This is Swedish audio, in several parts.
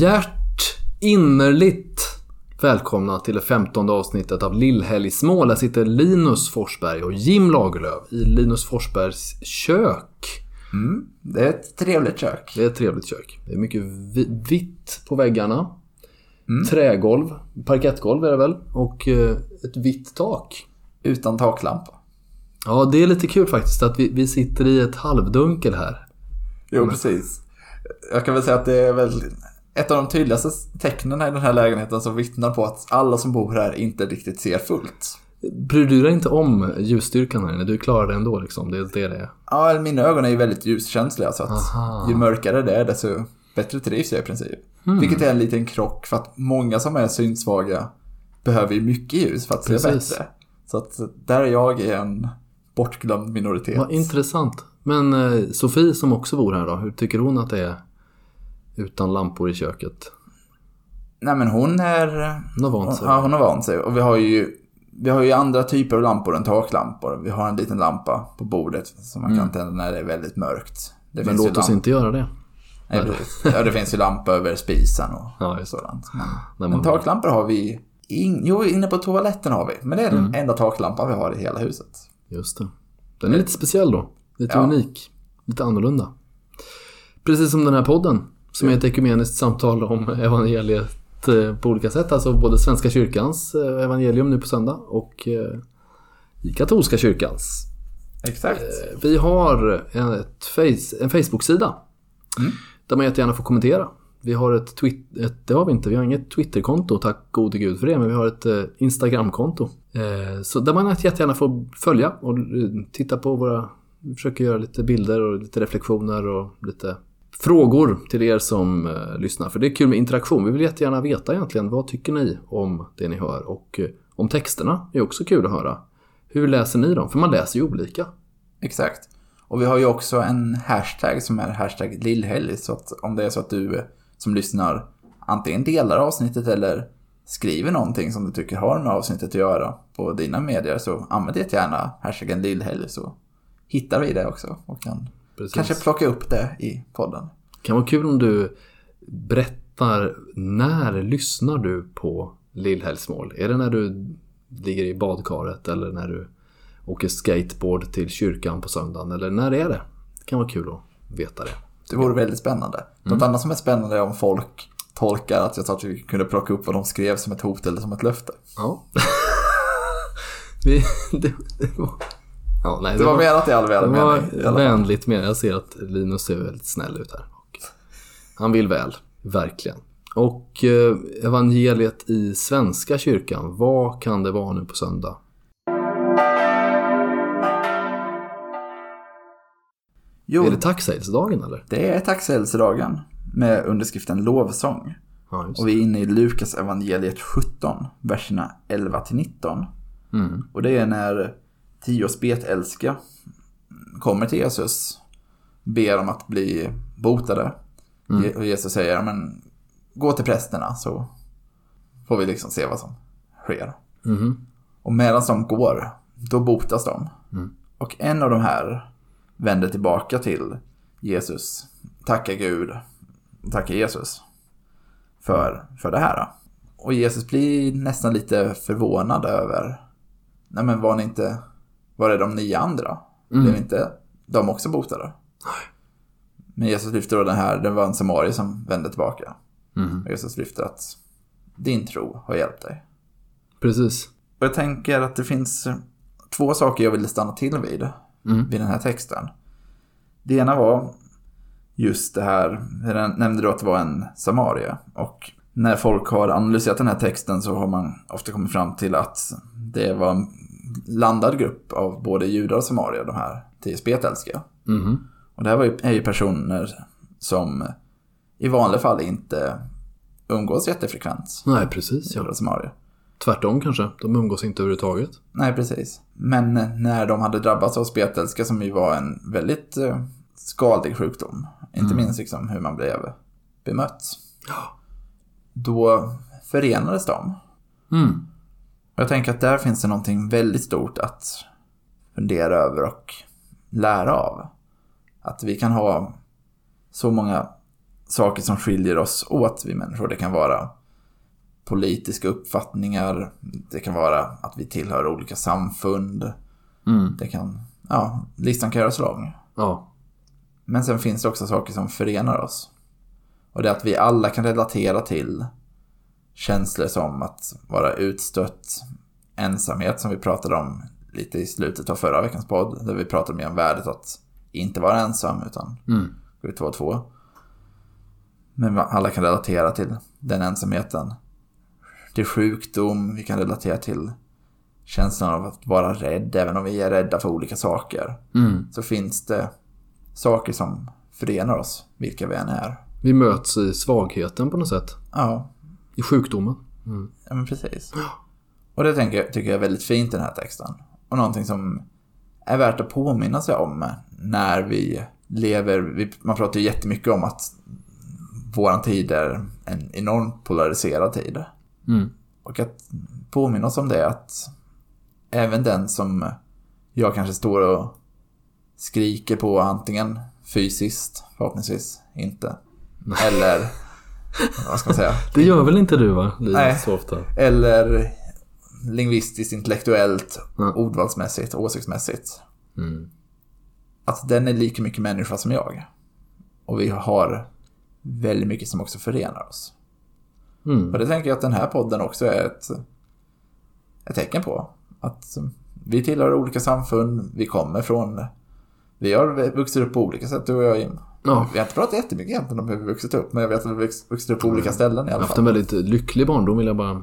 Hjärt innerligt välkomna till det femtonde avsnittet av Lillhelgsmål. Där sitter Linus Forsberg och Jim Lagerlöf i Linus Forsbergs kök. Mm, det är ett trevligt kök. Det är ett trevligt kök. Det är mycket vi- vitt på väggarna. Trägolv, parkettgolv är det väl. Och eh, ett vitt tak. Utan taklampa. Ja, det är lite kul faktiskt att vi, vi sitter i ett halvdunkel här. Jo, precis. Jag kan väl säga att det är väl ett av de tydligaste tecknen i den här lägenheten som vittnar på att alla som bor här inte riktigt ser fullt. Bryr du dig inte om ljusstyrkan här inne? Du klarar det ändå liksom. Det är det det är. Ja, mina ögon är ju väldigt ljuskänsliga så att Aha. ju mörkare det är desto bättre trivs jag i princip. Vilket är en liten krock för att många som är synsvaga behöver ju mycket ljus för att se Precis. bättre. Så att där är jag i en bortglömd minoritet. Vad intressant. Men eh, Sofie som också bor här då, hur tycker hon att det är utan lampor i köket? Nej men hon är... Hon har vant sig. Ja, hon har vant sig. Och vi har ju, vi har ju andra typer av lampor än taklampor. Vi har en liten lampa på bordet som man kan tända när det är väldigt mörkt. Det Mm. Men låt oss inte göra det. Nej. Ja, det finns ju lampa över spisen och Ja, sådant. Men, men taklampor har vi... In, jo, inne på toaletten har vi. Men det är Mm. den enda taklampan vi har i hela huset. Just det. Den är lite speciell då. Lite Ja. unik. Lite annorlunda. Precis som den här podden. Som är ett ekumeniskt samtal om evangeliet eh, på olika sätt. Alltså både Svenska kyrkans eh, evangelium nu på söndag och eh, katolska kyrkans. Exakt. Vi har face, en Facebook-sida. Där man jättegärna får kommentera. Vi har ett, twit- ett, det har vi inte, vi har inget Twitterkonto, tack gode gud för det. Men vi har ett Instagramkonto. Så där man jättegärna får följa och titta på våra... Vi försöker göra lite bilder och lite reflektioner och lite frågor till er som eh, lyssnar. För det är kul med interaktion. Vi vill jättegärna veta egentligen vad tycker ni om det ni hör. Och eh, om texterna är också kul att höra. Hur läser ni dem? För man läser ju olika. Exakt. Och vi har ju också en hashtag som är hashtag lillhelg. Så att om det är så att du eh, som lyssnar antingen delar avsnittet eller skriver någonting som du tycker har med avsnittet att göra på dina medier så använd jättegärna hashtaggen lillhelg så hittar vi det också och kan Precis. kanske plocka upp det i podden. kan vara kul om du berättar när lyssnar du på Lillhelgsmål? Är det när du ligger i badkaret eller när du åker skateboard till kyrkan på söndagen? Eller när är det? Det kan vara kul att veta det. Det vore väldigt spännande. Något annat som är spännande är om folk tolkar att jag sa att vi kunde plocka upp vad de skrev som ett hot eller som ett löfte. Ja. Det, det var... Ja, nej, Det var menat i all Det var välmening. alla fall. vänligt men Jag ser att Linus ser väldigt snäll ut här. Han vill väl, verkligen. Och eh, evangeliet i Svenska kyrkan, vad kan det vara nu på söndag? Jo, Är det tacksägelsedagen eller? det är tacksägelsedagen med underskriften lovsång. Ja, Och vi är inne i Lukas evangeliet 17, verserna 11 till 19. Mm. Och det är när tio spetälska kommer till Jesus, ber om att bli botade. Je- Och Jesus säger, men gå till prästerna så får vi liksom se vad som sker. Mhm. Och medan de går, då botas de. Och en av de här vänder tillbaka till Jesus, tackar Gud, tackar Jesus för, för det här. Och Jesus blir nästan lite förvånad över, nej men var ni inte, var det de nio andra? Blev inte de också botade? Men Jesus lyfter då den här, det var en samarie som vände tillbaka. Och Jesus lyfter att din tro har hjälpt dig. Precis. Och jag tänker att det finns två saker jag ville stanna till vid. Vid den här texten. Det ena var just det här, jag nämnde då att det var en samarie. Och när folk har analyserat den här texten så har man ofta kommit fram till att det var blandad grupp av både judar och samarier, de här tio spetälska. Mhm. Och det här var ju, är ju personer som i vanliga fall inte umgås jättefrekvent. Nej, precis. Judar och samarier. Tvärtom kanske. De umgås inte överhuvudtaget. Nej, precis. Men när de hade drabbats av spetälska som ju var en väldigt eh, skadlig sjukdom, inte minst liksom hur man blev bemött, då förenades de. Mm. Och jag tänker att där finns det någonting väldigt stort att fundera över och lära av. Att vi kan ha så många saker som skiljer oss åt, vi människor. Det kan vara politiska uppfattningar, det kan vara att vi tillhör olika samfund. Mm. Det kan, ja, listan kan göras lång. Ja. Men sen finns det också saker som förenar oss. Och det är att vi alla kan relatera till känslor som att vara utstött, ensamhet som vi pratade om lite i slutet av förra veckans podd. Där vi pratade mer om värdet att inte vara ensam utan Mm. gå ut två och två. Men alla kan relatera till den ensamheten. Till sjukdom, vi kan relatera till känslan av att vara rädd, även om vi är rädda för olika saker. Mm. Så finns det saker som förenar oss, vilka vi än är. Vi möts i svagheten på något sätt. Ja, I sjukdomen. Mm. ja men precis. Och det tänker, tycker jag är väldigt fint i den här texten. Och någonting som är värt att påminna sig om när vi lever, vi, man pratar ju jättemycket om att våran tid är en enormt polariserad tid. Mm. Och att påminna oss om det att även den som jag kanske står och skriker på antingen fysiskt, förhoppningsvis inte, eller vad ska man säga, Det gör väl inte du va? Linus, Nej. Så ofta. eller lingvistiskt, intellektuellt, Ja. ordvalsmässigt, åsiktsmässigt. Mm. Att den är lika mycket människa som jag. Och vi har väldigt mycket som också förenar oss. Mm. Och det tänker jag att den här podden också är ett, ett tecken på. Att vi tillhör olika samfund, vi kommer från... Vi har vuxit upp på olika sätt, du och jag Jim. Ja. Vi har inte pratat jättemycket egentligen om hur vi vuxit upp, men jag vet att vi har vux- vuxit upp på olika ställen i Jag har alla haft fall. en väldigt lycklig barndom vill jag bara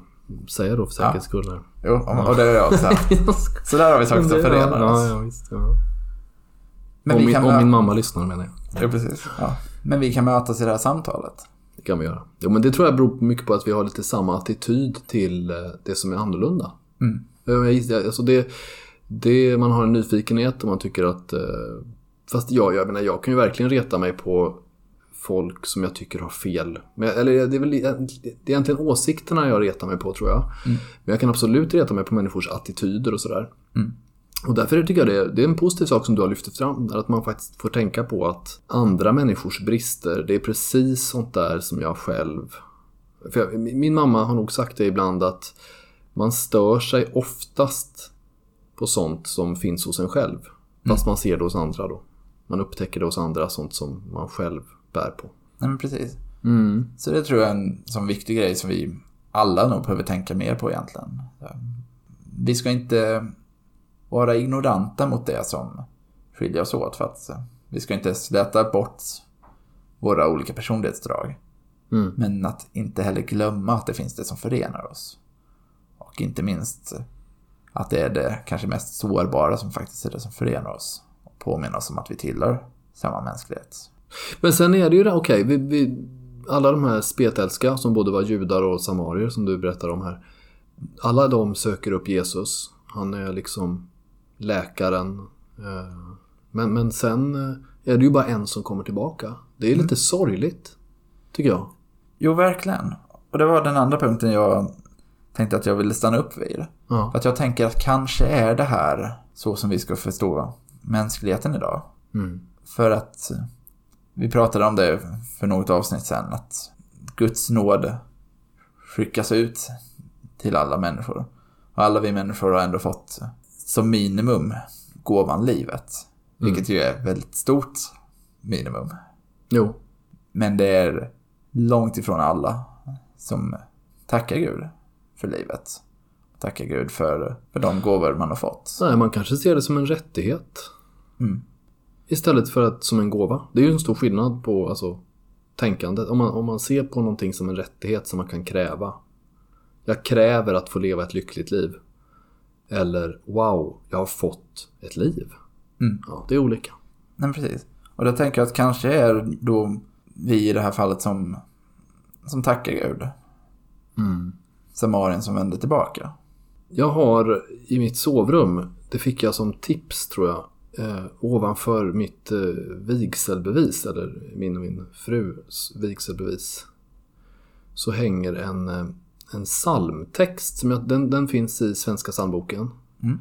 säga då för säkerhets skull. här. Jo, och det är jag också. Så där har vi saker som förenar ja, oss. ja, visst, ja. Men om, vi min, om min mamma lyssnar menar jag. Ja, precis. Ja. Men vi kan mötas i det här samtalet. Det kan vi göra. Jo, men det tror jag beror mycket på att vi har lite samma attityd till eh, det som är annorlunda. Mm. Eh, jag Alltså det, det, man har en nyfikenhet och man tycker att... Fast jag, jag menar, jag kan ju verkligen reta mig på folk som jag tycker har fel. Men, eller det är väl det är egentligen åsikterna jag retar mig på tror jag. Men jag kan absolut reta mig på människors attityder och sådär. Mm. Och därför tycker jag det, det är en positiv sak som du har lyft fram. Där att man faktiskt får tänka på att andra människors brister, det är precis sånt där som jag själv... För jag, min mamma har nog sagt det ibland att man stör sig oftast på sånt som finns hos en själv. Fast man ser det hos andra då. Man upptäcker det hos andra, sånt som man själv bär på. Nej, men precis. Mm. Så det tror jag är en sån viktig grej som vi alla nog behöver tänka mer på egentligen. Vi ska inte vara ignoranta mot det som skiljer oss åt för att vi ska inte släta bort våra olika personlighetsdrag. Mm. Men att inte heller glömma att det finns det som förenar oss. Och inte minst att det är det kanske mest sårbara som faktiskt är det som förenar oss. Och påminner oss om att vi tillhör samma mänsklighet. Men sen är det ju det, okej, vi, vi, alla de här spetälska som både var judar och samarier som du berättar om här. Alla de söker upp Jesus. Han är liksom läkaren. eh, Men, men sen eh, är det ju bara en som kommer tillbaka. Det är lite sorgligt, tycker jag. Jo, verkligen. Och det var den andra punkten jag tänkte att jag ville stanna upp vid. Ja. Att jag tänker att kanske är det här så som vi ska förstå mänskligheten idag. Mm. För att vi pratade om det för något avsnitt sen, att Guds nåd skickas ut till alla människor. Och alla vi människor har ändå fått som minimum gåvan livet. Vilket ju är ett väldigt stort minimum. Jo. Men det är långt ifrån alla som tackar Gud för livet. Tackar Gud för, för de gåvor man har fått. Nej, man kanske ser det som en rättighet. Mm. Istället för att som en gåva. Det är ju en stor skillnad på alltså, tänkandet. Om man, om man ser på någonting som en rättighet som man kan kräva. Jag kräver att få leva ett lyckligt liv. Eller wow, jag har fått ett liv. Mm. Ja, det är olika. Nej, precis. Och då tänker jag att kanske är då vi i det här fallet som, som tackar Gud. Mm. Samarien som vänder tillbaka. Jag har i mitt sovrum, det fick jag som tips tror jag, eh, ovanför mitt eh, vigselbevis, eller min och min frus vigselbevis, så hänger en, eh, en psalmtext. Som jag, den, den finns i Svenska psalmboken. Mm.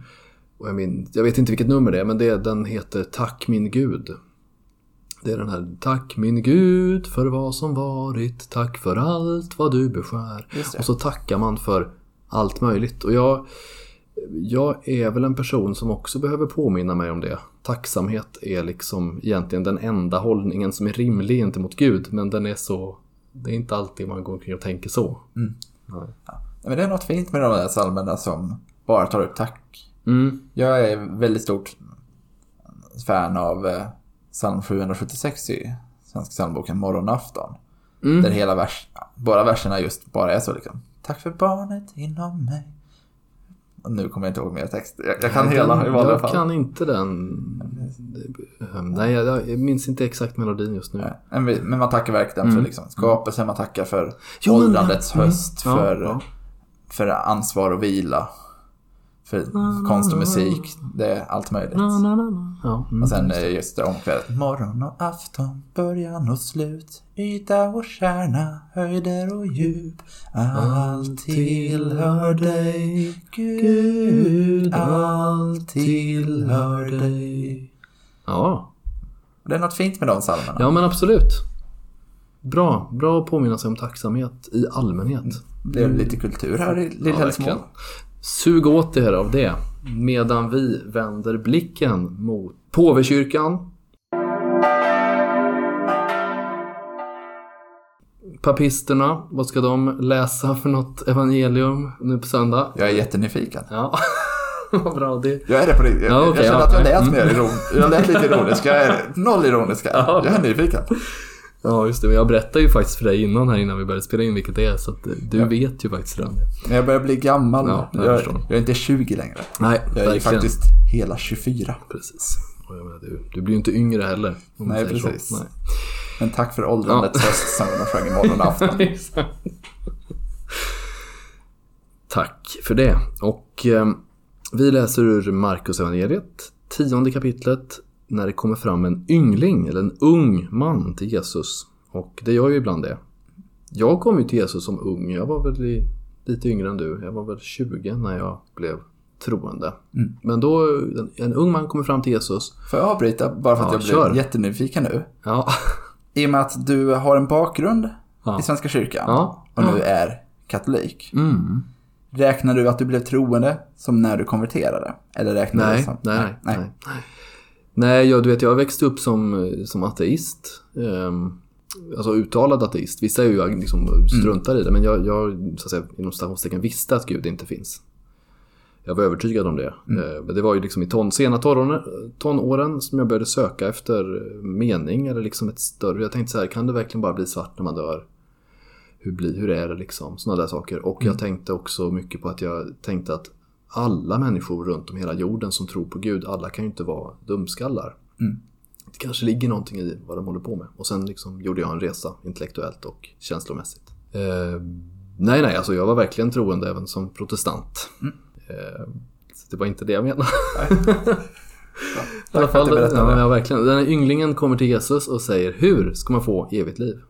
Och jag, min, jag vet inte vilket nummer det är, men det, den heter Tack min Gud. Det är den här Tack min Gud för vad som varit, tack för allt vad du beskär. Och så tackar man för allt möjligt. Och jag, jag är väl en person som också behöver påminna mig om det. Tacksamhet är liksom egentligen den enda hållningen som är rimlig gentemot Gud. Men den är så... Det är inte alltid man går omkring och tänker så. Nej. Ja, Men det är något fint med de där psalmerna som bara tar upp tack. Mm. Jag är väldigt stort fan av eh, psalm 776 i Svenska psalmboken Morgonafton. Mm. Där hela vers, båda verserna just bara är så liksom. Tack för barnet inom mig. Nu kommer jag inte ihåg mer text. Jag, jag kan Nej, hela den- i vanliga Jag fall. kan inte den. Nej, jag, jag minns inte exakt melodin just nu. Nej, Men, men man tackar verkligen för liksom skapelsen, man tackar för Mm. Jo, men- åldrandets ja, mm, höst, ja, för, ja. för ansvar och vila, för konst och musik, det är allt möjligt. Na, na. Ja, mm. Och sen är just det omkvädet. Morgon och afton, början och slut, yta och kärna, höjder och djup. Allt tillhör dig, Gud, allt tillhör dig. ja. Det är något fint med de psalmerna. ja, men absolut. Bra, bra att påminna sig om tacksamhet i allmänhet. Det blev lite kultur här i Ja, Lillhällsmål. verkligen. Sug åt er av det. Medan vi vänder blicken mot påvekyrkan. Papisterna, vad ska de läsa för något evangelium nu på söndag? Jag är jättenyfiken. Ja, vad bra det. Jag är det på riktigt. Jag, Ja, okej, jag känner ja. att jag lät Mm. mer iron. Jag lät lite ironisk. Jag är noll ironisk här. Ja. Jag är nyfiken. Ja, just det. Men jag berättade ju faktiskt för dig innan här innan vi började spela in vilket det är. Så att eh, du vet ju faktiskt redan det. Jag börjar bli gammal. Ja, jag jag, jag är inte 20 längre. Nej, Jag är verkligen. faktiskt hela 24. Precis. Och jag menar, du, du blir ju inte yngre heller. Nej, så. precis. Nej. Men tack för åldrandets höst som de sjöng i morgon och afton. Tack för det. Och eh, vi läser ur Markus evangeliet, tionde kapitlet, när det kommer fram en yngling, eller en ung man till Jesus. Och det gör ju ibland det. Jag kom ju till Jesus som ung, jag var väl lite yngre än du. Jag var väl 20 när jag blev troende. Mm. Men då, en, ung man kommer fram till Jesus. Får jag avbryta bara för att Ja, jag kör. blir jättenyfiken nu? Ja, I och med att du har en bakgrund Ja. i Svenska kyrkan Ja. och nu är katolik. mm. Räknar du att du blev troende som när du konverterade? Eller räknar du Nej, som... nej, nej, nej. nej. Nej, jag, du vet, jag växte upp som, som ateist. Ehm, alltså uttalad ateist. Vissa är ju liksom struntar i det, men jag, jag så att säga, inom citationstecken visste att Gud inte finns. Jag var övertygad om det. Eh, Men det var ju liksom i ton, sena tonåren, tonåren som jag började söka efter mening eller liksom ett större... Jag tänkte så här, kan det verkligen bara bli svart när man dör? Hur, blir, hur är det liksom? Sådana där saker. Och jag tänkte också mycket på att jag tänkte att alla människor runt om hela jorden som tror på Gud, alla kan ju inte vara dumskallar. Mm. Det kanske ligger någonting i vad de håller på med. Och sen liksom gjorde jag en resa intellektuellt och känslomässigt. Eh, nej, nej, alltså jag var verkligen troende även som protestant. Eh, så det var inte det jag menade. I alla fall, ja, ja, verkligen. Den här ynglingen kommer till Jesus och säger Hur ska man få evigt liv?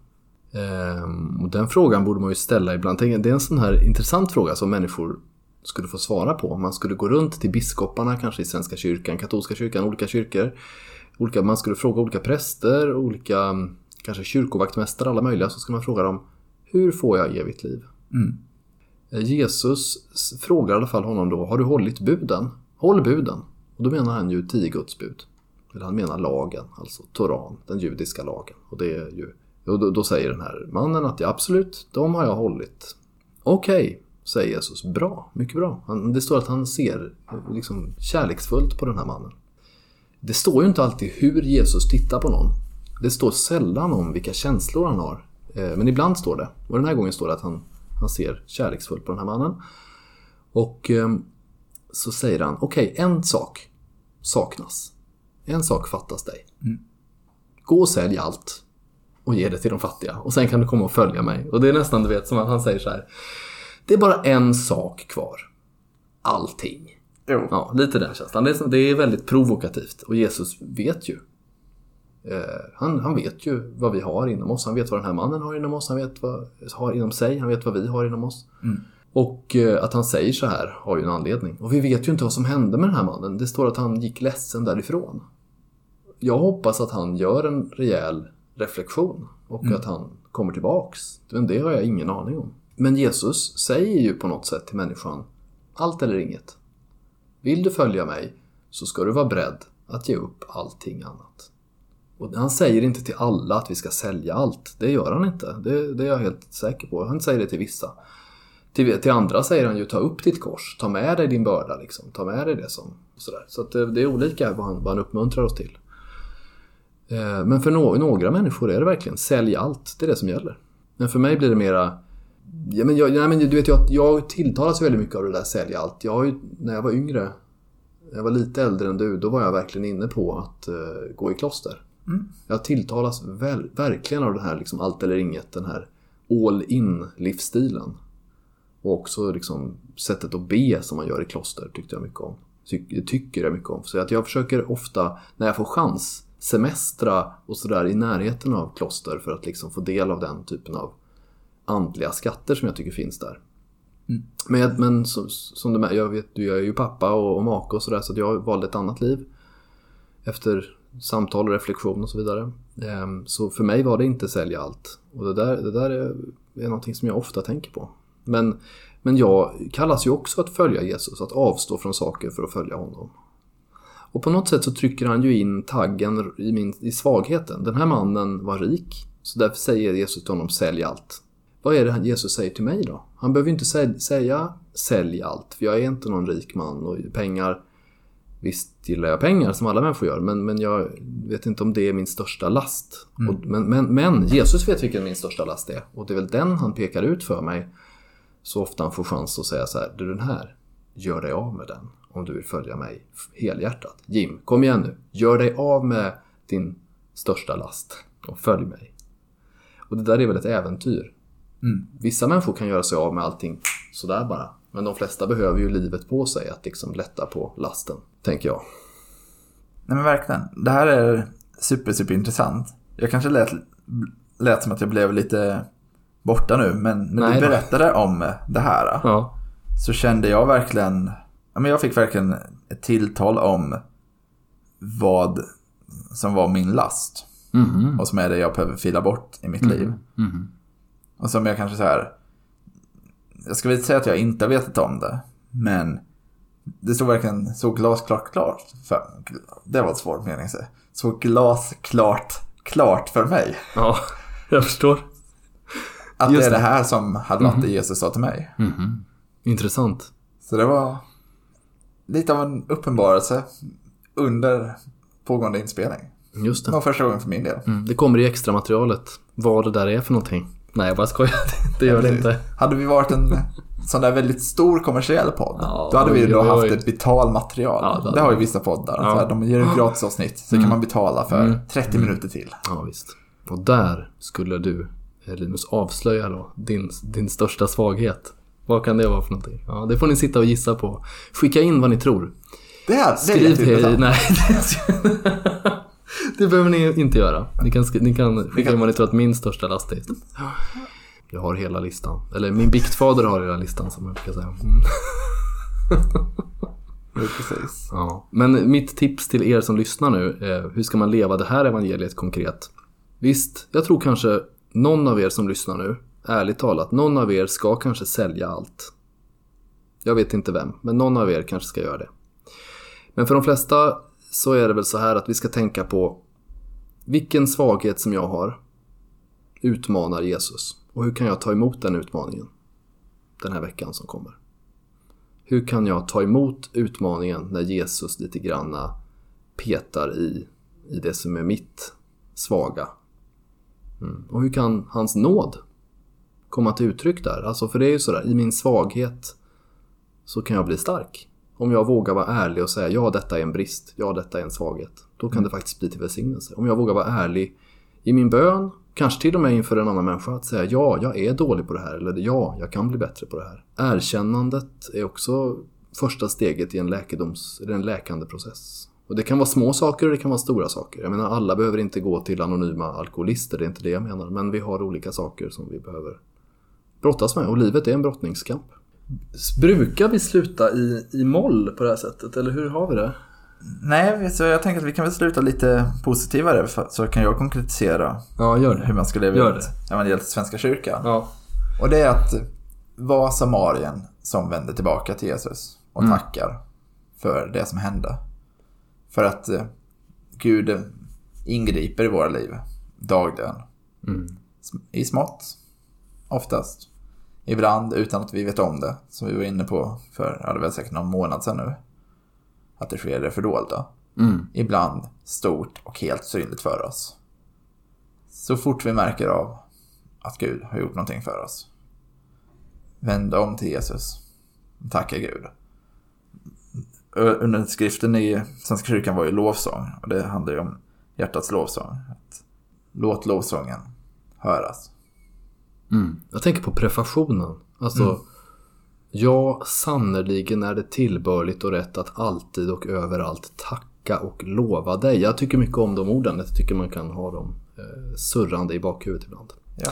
Ehm, och den frågan borde man ju ställa ibland. Det är en sån här intressant fråga som människor skulle få svara på. Man skulle gå runt till biskoparna, kanske i Svenska kyrkan, katolska kyrkan, olika kyrkor. Olika, man skulle fråga olika präster, olika mm, kanske kyrkovaktmästare, alla möjliga. Så skulle man fråga dem Hur får jag evigt liv? Mm. Eh, Jesus frågar i alla fall honom då, har du hållit buden? Håll buden. Och då menar han ju tio Guds bud. Eller han menar lagen, alltså Toran, den judiska lagen. Och det är ju, och då, då säger den här mannen att ja, absolut, de har jag hållit. Okej, säger Jesus. Bra, mycket bra. Han, det står att han ser liksom, kärleksfullt på den här mannen. Det står ju inte alltid hur Jesus tittar på någon. Det står sällan om vilka känslor han har. Eh, Men ibland står det. Och den här gången står det att han, han ser kärleksfullt på den här mannen. Och eh, så säger han, okej, en sak saknas. En sak fattas dig. Gå och sälj allt och ge det till de fattiga. Och sen kan du komma och följa mig. Och det är nästan, du vet, som att han säger så här. Det är bara en sak kvar. Allting. Jo. Ja, lite den känslan. Det är, det är väldigt provokativt. Och Jesus vet ju. Eh, han, han vet ju vad vi har inom oss. Han vet vad den här mannen har inom oss. Han vet vad har inom sig. Han vet vad vi har inom oss. Och eh, att han säger så här har ju en anledning. Och vi vet ju inte vad som hände med den här mannen. Det står att han gick ledsen därifrån. jag hoppas att han gör en rejäl reflektion och att han kommer tillbaks. Men det har jag ingen aning om. Men Jesus säger ju på något sätt till människan, allt eller inget. Vill du följa mig så ska du vara beredd att ge upp allting annat. Och han säger inte till alla att vi ska sälja allt. Det gör han inte. Det, det är jag helt säker på. Han säger det till vissa. Till, till andra säger han ju ta upp ditt kors. Ta med dig din börda. Liksom. Ta med dig det som... Sådär. Så att det, det är olika vad han, vad han uppmuntrar oss till. Eh, men för no några människor är det verkligen sälj allt. Det är det som gäller. Men för mig blir det mera... Ja, men jag, nej, men du vet, jag, jag tilltalas väldigt mycket av det där sälj allt. Jag ju, när jag var yngre, jag var lite äldre än du, då var jag verkligen inne på att uh, gå i kloster. Mm. Jag tilltalas väl, verkligen av den här liksom, allt eller inget, den här all in livsstilen. Och också liksom, sättet att be som man gör i kloster tyckte jag mycket om. Ty tycker jag mycket om. Så att jag försöker ofta, när jag får chans, semestra och sådär i närheten av kloster för att liksom få del av den typen av andliga skatter som jag tycker finns där. Mm. Men, jag, men som, som du med, jag vet, du är ju pappa och, och make och sådär så att jag valde ett annat liv. Efter samtal och reflektion och så vidare. Ehm, så för mig var det inte sälja allt. Och det där, det där är, är någonting som jag ofta tänker på. Men, men jag kallas ju också att följa Jesus, att avstå från saker för att följa honom. Och på något sätt så trycker han ju in taggen i, min, i svagheten. Den här mannen var rik, så därför säger Jesus till honom sälj allt. Vad är det Jesus säger till mig då? Han behöver ju inte säga sälj allt, för jag är inte någon rik man och pengar Visst gillar jag pengar som alla människor gör, men, men jag vet inte om det är min största last. Mm. Och, men, men, men Jesus vet vilken min största last är. Och det är väl den han pekar ut för mig så ofta han får chans att säga så här, du den här, gör dig av med den om du vill följa mig helhjärtat. Jim, kom igen nu, gör dig av med din största last och följ mig. Och det där är väl ett äventyr. Mm. Vissa människor kan göra sig av med allting sådär bara. Men de flesta behöver ju livet på sig att liksom lätta på lasten, tänker jag. Nej men verkligen. Det här är super, super intressant. Jag kanske lät, lät som att jag blev lite borta nu, men när Nej du berättade om det här Ja. så kände jag verkligen, ja, men jag fick verkligen ett tilltal om vad som var min last. Mhm. Och som är det jag behöver fila bort i mitt liv. Mhm. Och som jag kanske så här. Jag ska väl inte säga att jag inte har vetat om det. Men det stod verkligen så glasklart klart. För, det var ett svårt mening att säga. Så glasklart klart för mig. Ja, jag förstår. Att Just det är det. här som hade varit det Jesus sa till mig. Mhm. Intressant. Så det var lite av en uppenbarelse under pågående inspelning. Just Det det. var första gången för min del. Mm. Det kommer i extra materialet vad det där är för någonting. Nej, jag bara skojar. Det gör det inte. Hade vi varit en sån där väldigt stor kommersiell podd, Ja, då hade vi oj, då haft ett betalmaterial. Ja, det det har ju vi. vissa poddar. Ja. Så här, de ger ett gratisavsnitt, så kan man betala för 30 minuter till. Ja, visst. Och där skulle du, eh, Linus, avslöja då din, din största svaghet. Vad kan det vara för någonting? Ja, det får ni sitta och gissa på. Skicka in vad ni tror. Det här, det är Skriv till... Nej, det, det behöver ni inte göra. Ni kan, ni kan skicka in vad ni tror att min största last är. Jag har hela listan. Eller min biktfader har hela listan som jag brukar säga. Mm. Precis. Ja. Men mitt tips till er som lyssnar nu, är hur ska man leva det här evangeliet konkret? Visst, jag tror kanske någon av er som lyssnar nu, ärligt talat, någon av er ska kanske sälja allt. Jag vet inte vem, men någon av er kanske ska göra det. Men för de flesta så är det väl så här att vi ska tänka på vilken svaghet som jag har utmanar Jesus. Och hur kan jag ta emot den utmaningen den här veckan som kommer? Hur kan jag ta emot utmaningen när Jesus lite granna petar i, i det som är mitt svaga? Mm. Och hur kan hans nåd komma till uttryck där? Alltså för det är ju sådär, i min svaghet så kan jag bli stark. Om jag vågar vara ärlig och säga ja, detta är en brist, ja, detta är en svaghet. Då kan det faktiskt bli till välsignelse. Om jag vågar vara ärlig i min bön, kanske till och med inför en annan människa, att säga ja, jag är dålig på det här, eller ja, jag kan bli bättre på det här. Erkännandet är också första steget i en, läkedoms, eller en läkande process. Och det kan vara små saker och det kan vara stora saker. Jag menar, alla behöver inte gå till anonyma alkoholister, det är inte det jag menar. Men vi har olika saker som vi behöver brottas med och livet är en brottningskamp. Brukar vi sluta i, i moll på det här sättet, eller hur har vi det? Nej, så jag tänker att vi kan väl sluta lite positivare för, så kan jag konkretisera Ja, hur man ska leva Gör ut det. evangeliet till Svenska kyrkan. Ja. Och det är att vara samarien som vänder tillbaka till Jesus och Mm. tackar för det som hände. För att eh, Gud ingriper i våra liv dagligen. Mm. I smått, oftast. Ibland utan att vi vet om det, som vi var inne på för, ja det var säkert någon månad sedan nu. Att det sker i det fördolda. Mm. Ibland stort och helt synligt för oss. Så fort vi märker av att Gud har gjort någonting för oss. Vänd om till Jesus. Tacka Gud. Underskriften i Svenska kyrkan var ju lovsång. Och det handlar ju om hjärtats lovsång. Att låt lovsången höras. Mm. Jag tänker på prefationen. Alltså, ja, sannerligen är det tillbörligt och rätt att alltid och överallt tacka och lova dig. Jag tycker mycket om de orden. Jag tycker man kan ha dem eh, surrande i bakhuvudet ibland. Ja.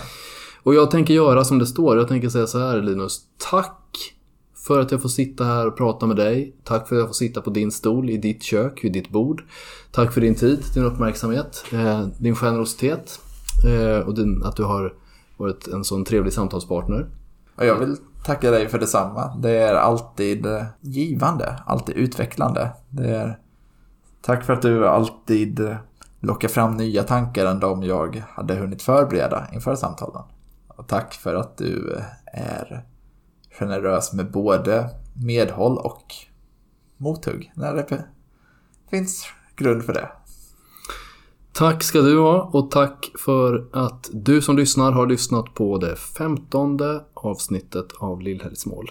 Och jag tänker göra som det står. Jag tänker säga så här Linus. Tack för att jag får sitta här och prata med dig. Tack för att jag får sitta på din stol i ditt kök, vid ditt bord. Tack för din tid, din uppmärksamhet, eh, din generositet eh, och din, att du har varit en sån trevlig samtalspartner. Jag vill tacka dig för detsamma. Det är alltid eh, givande, alltid utvecklande. Det är... Tack för att du alltid eh, lockar fram nya tankar än de jag hade hunnit förbereda inför samtalen. Och tack för att du eh, är generös med både medhåll och mothugg när det finns grund för det. Tack ska du ha och tack för att du som lyssnar har lyssnat på det femtonde avsnittet av Lillhällsmål.